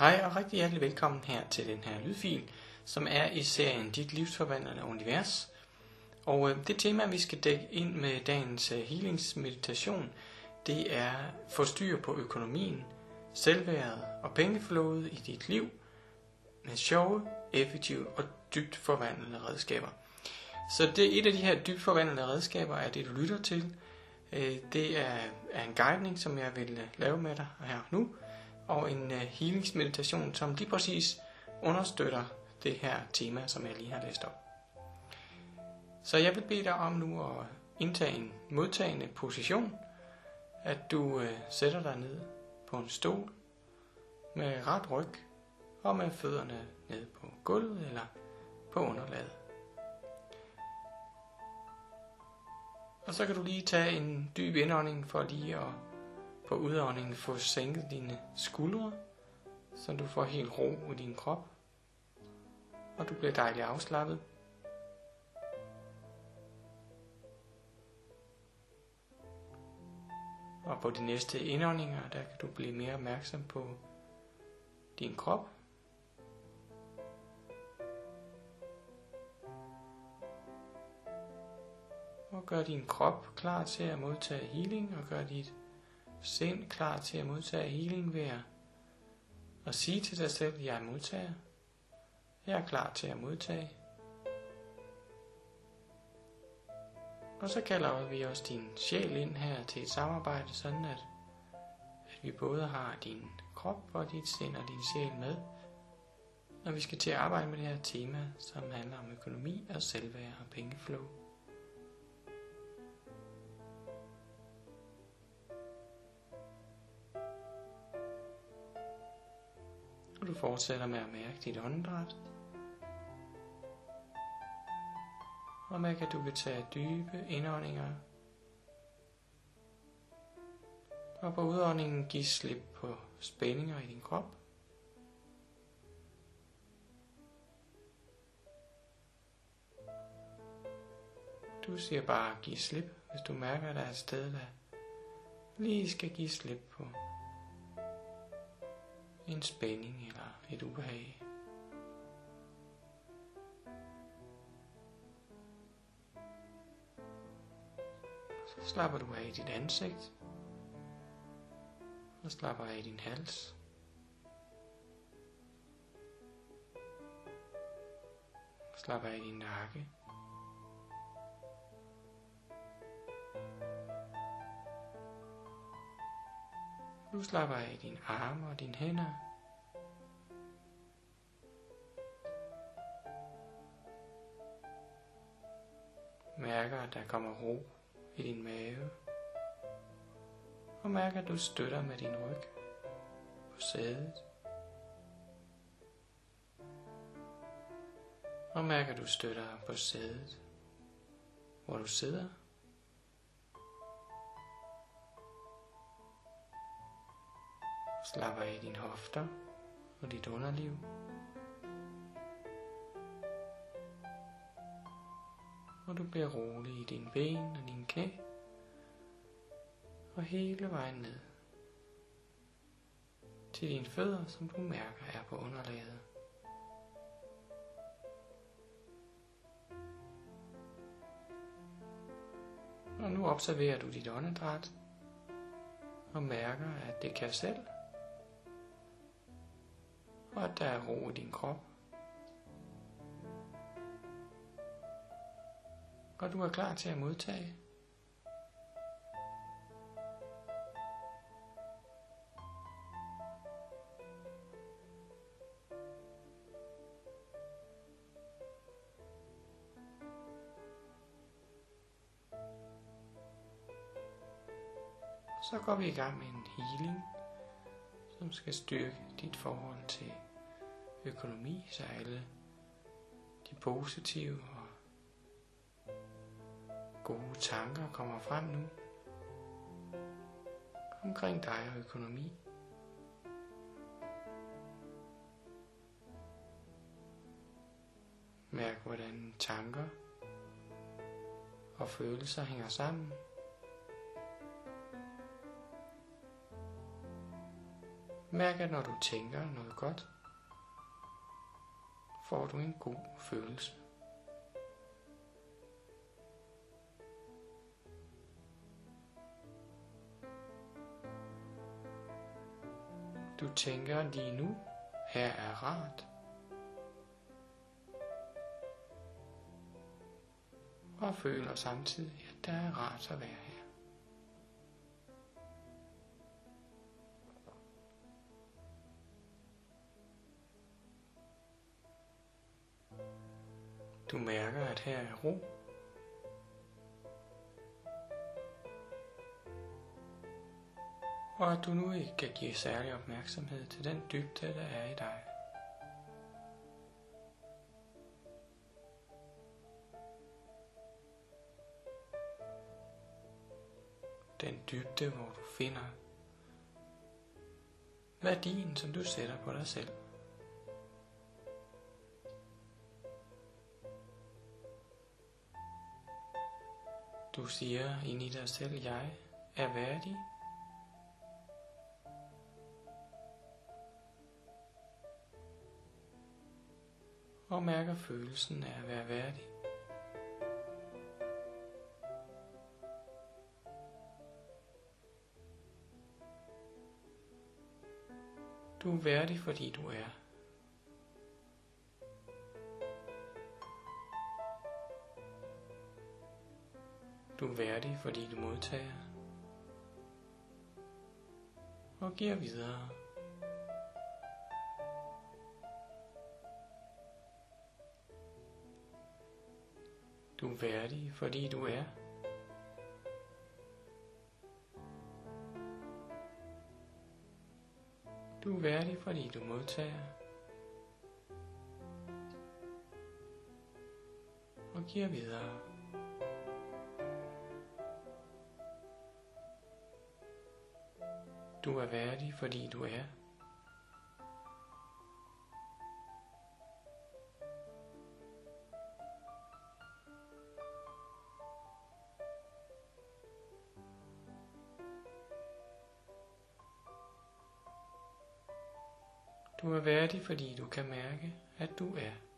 Hej og rigtig hjertelig velkommen her til den her lydfil, som er i serien Dit livsforvandlende univers. Og øh, det tema, vi skal dække ind med dagens øh, healingsmeditation, det er få styr på økonomien, selvværdet og pengeflowet i dit liv med sjove, effektive og dybt forvandlende redskaber. Så det et af de her dybt forvandlende redskaber er det, du lytter til. Øh, det er, er en guidning, som jeg vil øh, lave med dig her nu og en øh, healingsmeditation, som lige præcis understøtter det her tema, som jeg lige har læst op. Så jeg vil bede dig om nu at indtage en modtagende position, at du øh, sætter dig ned på en stol med ret ryg og med fødderne ned på gulvet eller på underlaget. Og så kan du lige tage en dyb indånding for lige at på udåndingen få sænket dine skuldre, så du får helt ro i din krop, og du bliver dejligt afslappet. Og på de næste indåndinger, der kan du blive mere opmærksom på din krop. Og gør din krop klar til at modtage healing, og gør dit sind klar til at modtage healing ved at, at sige til dig selv, jeg er modtager. Jeg er klar til at modtage. Og så kalder vi også din sjæl ind her til et samarbejde, sådan at, at vi både har din krop og dit sind og din sjæl med, når vi skal til at arbejde med det her tema, som handler om økonomi og selvværd og pengeflow. Du fortsætter med at mærke dit åndedræt. Og mærk, at du vil tage dybe indåndinger. Og på udåndingen giv slip på spændinger i din krop. Du siger bare giv slip, hvis du mærker, at der er et sted, der lige skal give slip på en spænding eller et ubehag. Så slapper du af i dit ansigt. Og slapper af i din hals. Slap af i din nakke. Nu slapper af i dine arme og dine hænder. Mærker, at der kommer ro i din mave. Og mærker, at du støtter med din ryg på sædet. Og mærker, at du støtter på sædet, hvor du sidder. Slap af i dine hofter og dit underliv. Og du bliver rolig i dine ben og dine knæ. Og hele vejen ned til dine fødder, som du mærker er på underlaget. Og nu observerer du dit åndedræt og mærker, at det kan selv og at der er ro i din krop. Og du er klar til at modtage. Så går vi i gang med en healing som skal styrke dit forhold til økonomi, så alle de positive og gode tanker kommer frem nu omkring dig og økonomi. Mærk, hvordan tanker og følelser hænger sammen. Mærk, at når du tænker noget godt, får du en god følelse. Du tænker lige nu, her er rart. Og føler samtidig, at der er rart at være her. Du mærker, at her er ro. Og at du nu ikke kan give særlig opmærksomhed til den dybde, der er i dig. Den dybde, hvor du finder værdien, som du sætter på dig selv. Du siger ind i dig selv, jeg er værdig. Og mærker følelsen af at være værdig. Du er værdig, fordi du er. Du er værdig, fordi du modtager og giver videre. Du er værdig, fordi du er. Du er værdig, fordi du modtager og giver videre. Du er værdig, fordi du er. Du er værdig, fordi du kan mærke, at du er.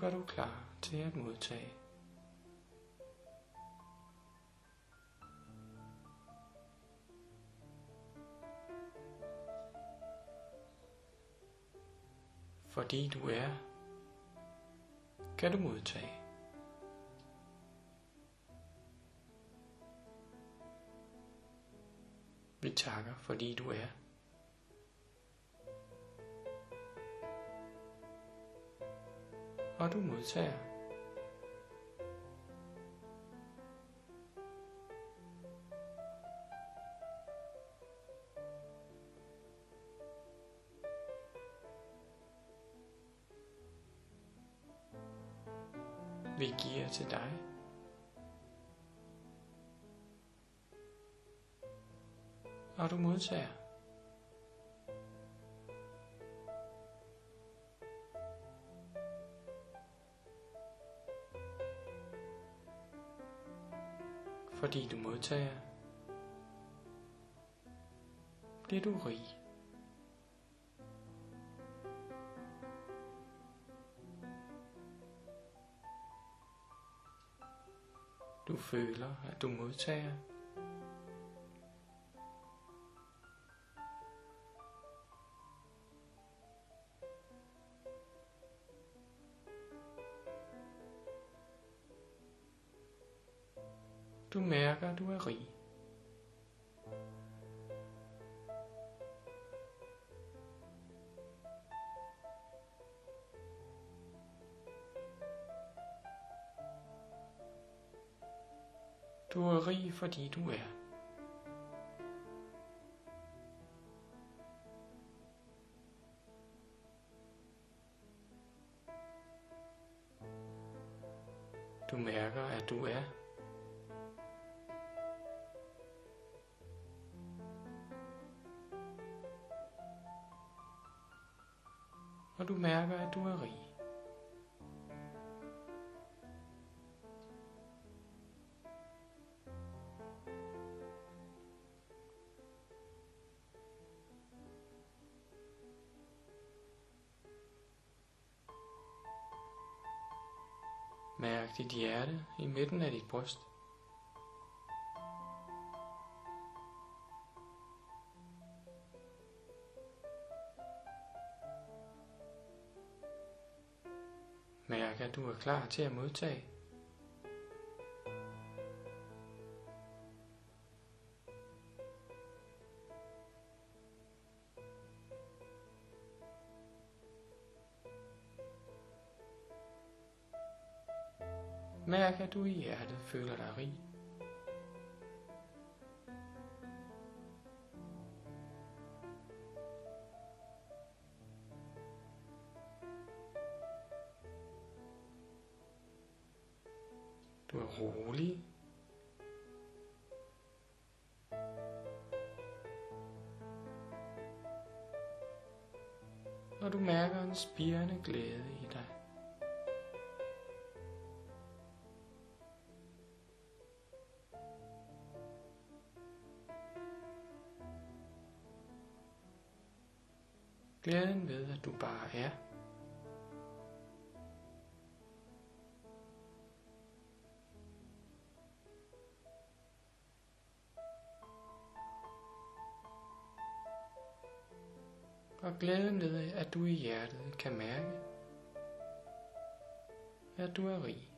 Gør du klar til at modtage. Fordi du er, kan du modtage. Vi takker, fordi du er. Og du modtager. Vi giver til dig. Og du modtager. Modtager, bliver du rig. Du føler, at du modtager. Du mærker, at du er rig. Du er rig, fordi du er. Og du mærker, at du er rig. Mærk dit hjerte i midten af dit bryst. Du er klar til at modtage. Mærk, at du i hjertet føler dig rig. Glæde i dig. Glæden ved, at du bare er. Og glæden ved, at du i hjertet kan mærke, at du er rig.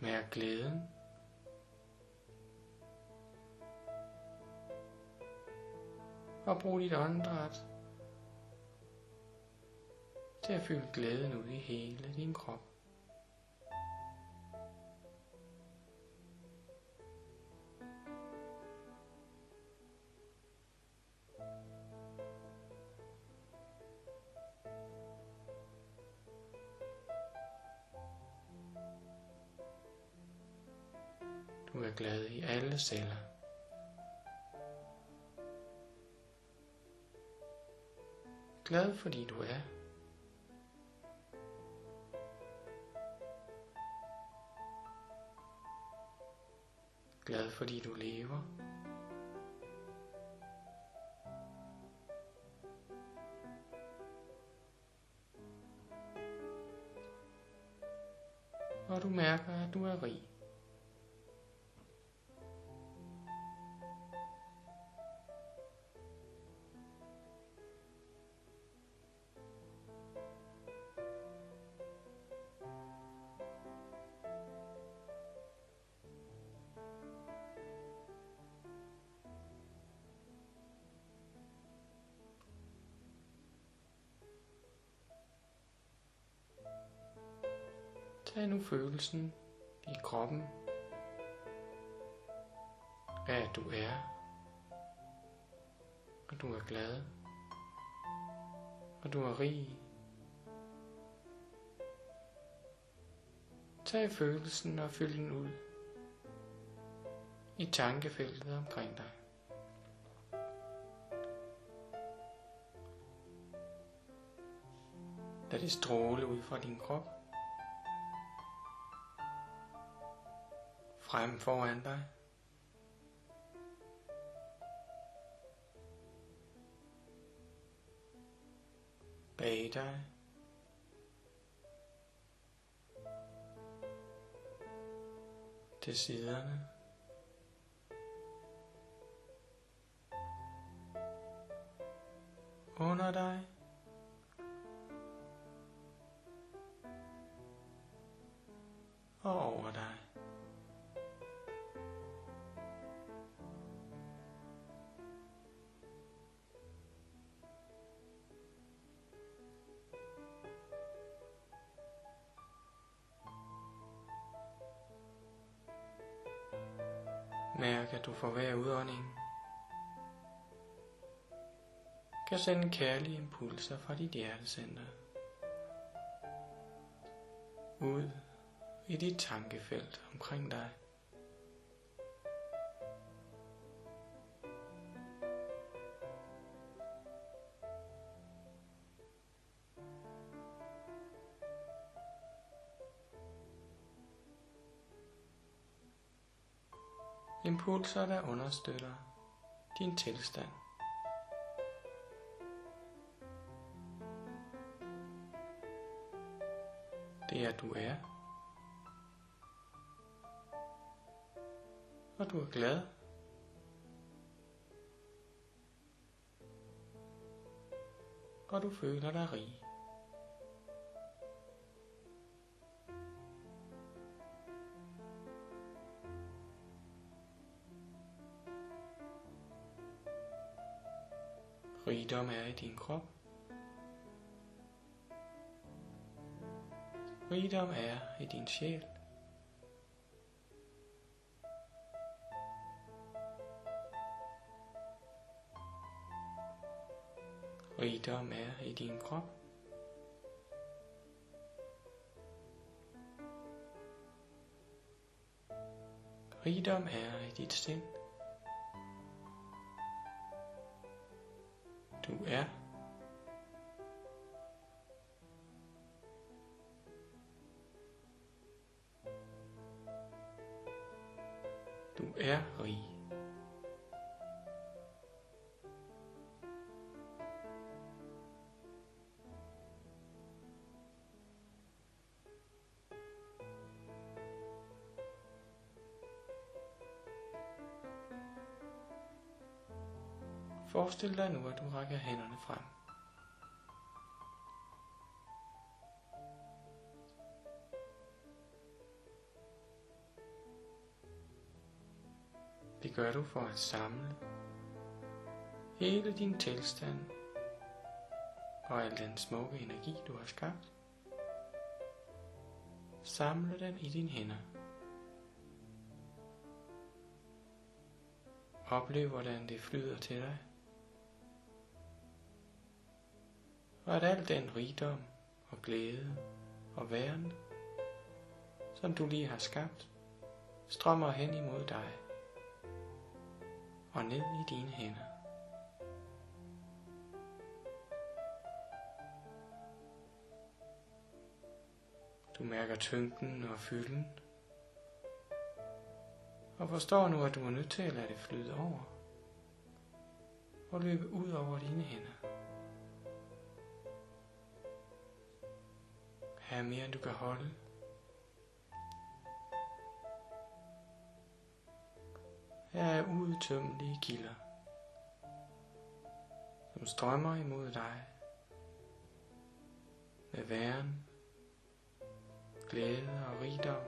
Mærk glæden. Og brug dit åndedræt til at fylde glæden ud i hele din krop. Du er glad i alle celler. Glad fordi du er. Glad fordi du lever. Og du mærker, at du er rig. Tag nu følelsen i kroppen af at du er, og du er glad, og du er rig. Tag følelsen og fyld den ud i tankefeltet omkring dig. Lad det stråle ud fra din krop. Frem foran dig. Bag dig. Til siderne. Under dig. Og over dig. Mærk, at du får hver udånding kan sende kærlige impulser fra dit hjertecenter ud i dit tankefelt omkring dig. Impulser, der understøtter din tilstand. Det er du er. Og du er glad. Og du føler dig rig. Rigdom er i din krop. Rigdom er i din sjæl. Rigdom er i din krop. Rigdom er i dit sind. Du er. Du er rig. Forestil dig nu, at du rækker hænderne frem. Det gør du for at samle hele din tilstand og al den smukke energi, du har skabt. Samle den i dine hænder. Oplev, hvordan det flyder til dig. Og at al den rigdom og glæde og væren, som du lige har skabt, strømmer hen imod dig og ned i dine hænder. Du mærker tyngden og fylden, og forstår nu, at du er nødt til at lade det flyde over og løbe ud over dine hænder. Er mere end du kan holde. Her er uudtømmelige kilder, som strømmer imod dig med væren, glæde og rigdom.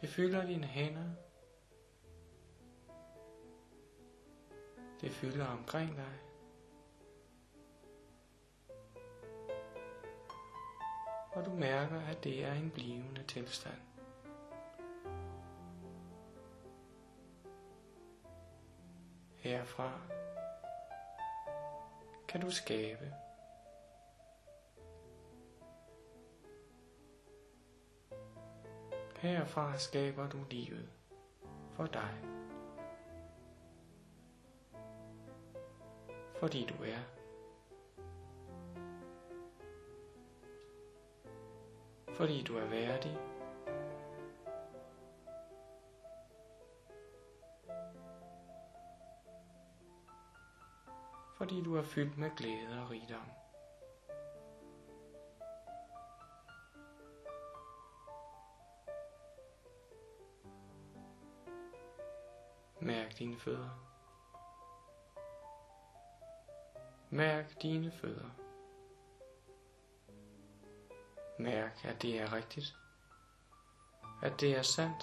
Det fylder dine hænder. Det fylder omkring dig. Og du mærker, at det er en blivende tilstand. Herfra kan du skabe. Herfra skaber du livet for dig. Fordi du er fordi du er værdig. Fordi du er fyldt med glæde og rigdom. Mærk dine fødder. Mærk dine fødder. Mærk, at det er rigtigt. At det er sandt.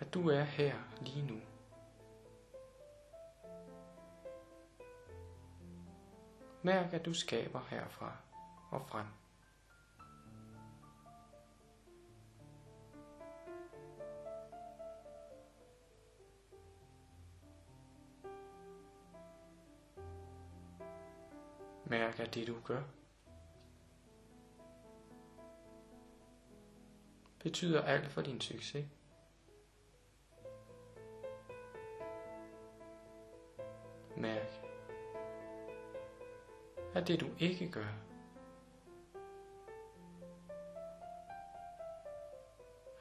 At du er her lige nu. Mærk, at du skaber herfra og frem. Mærk, at det du gør betyder alt for din succes. Mærk, at det du ikke gør,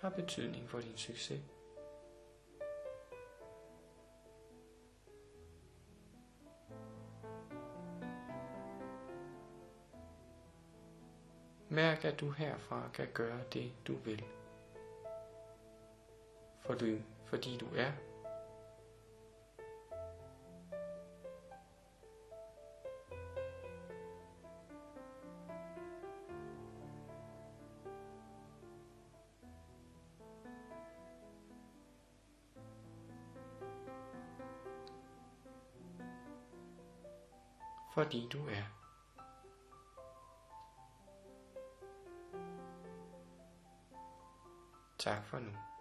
har betydning for din succes. Mærk, at du herfra kan gøre det, du vil. For du, fordi du er. Fordi du er. Tak for nu.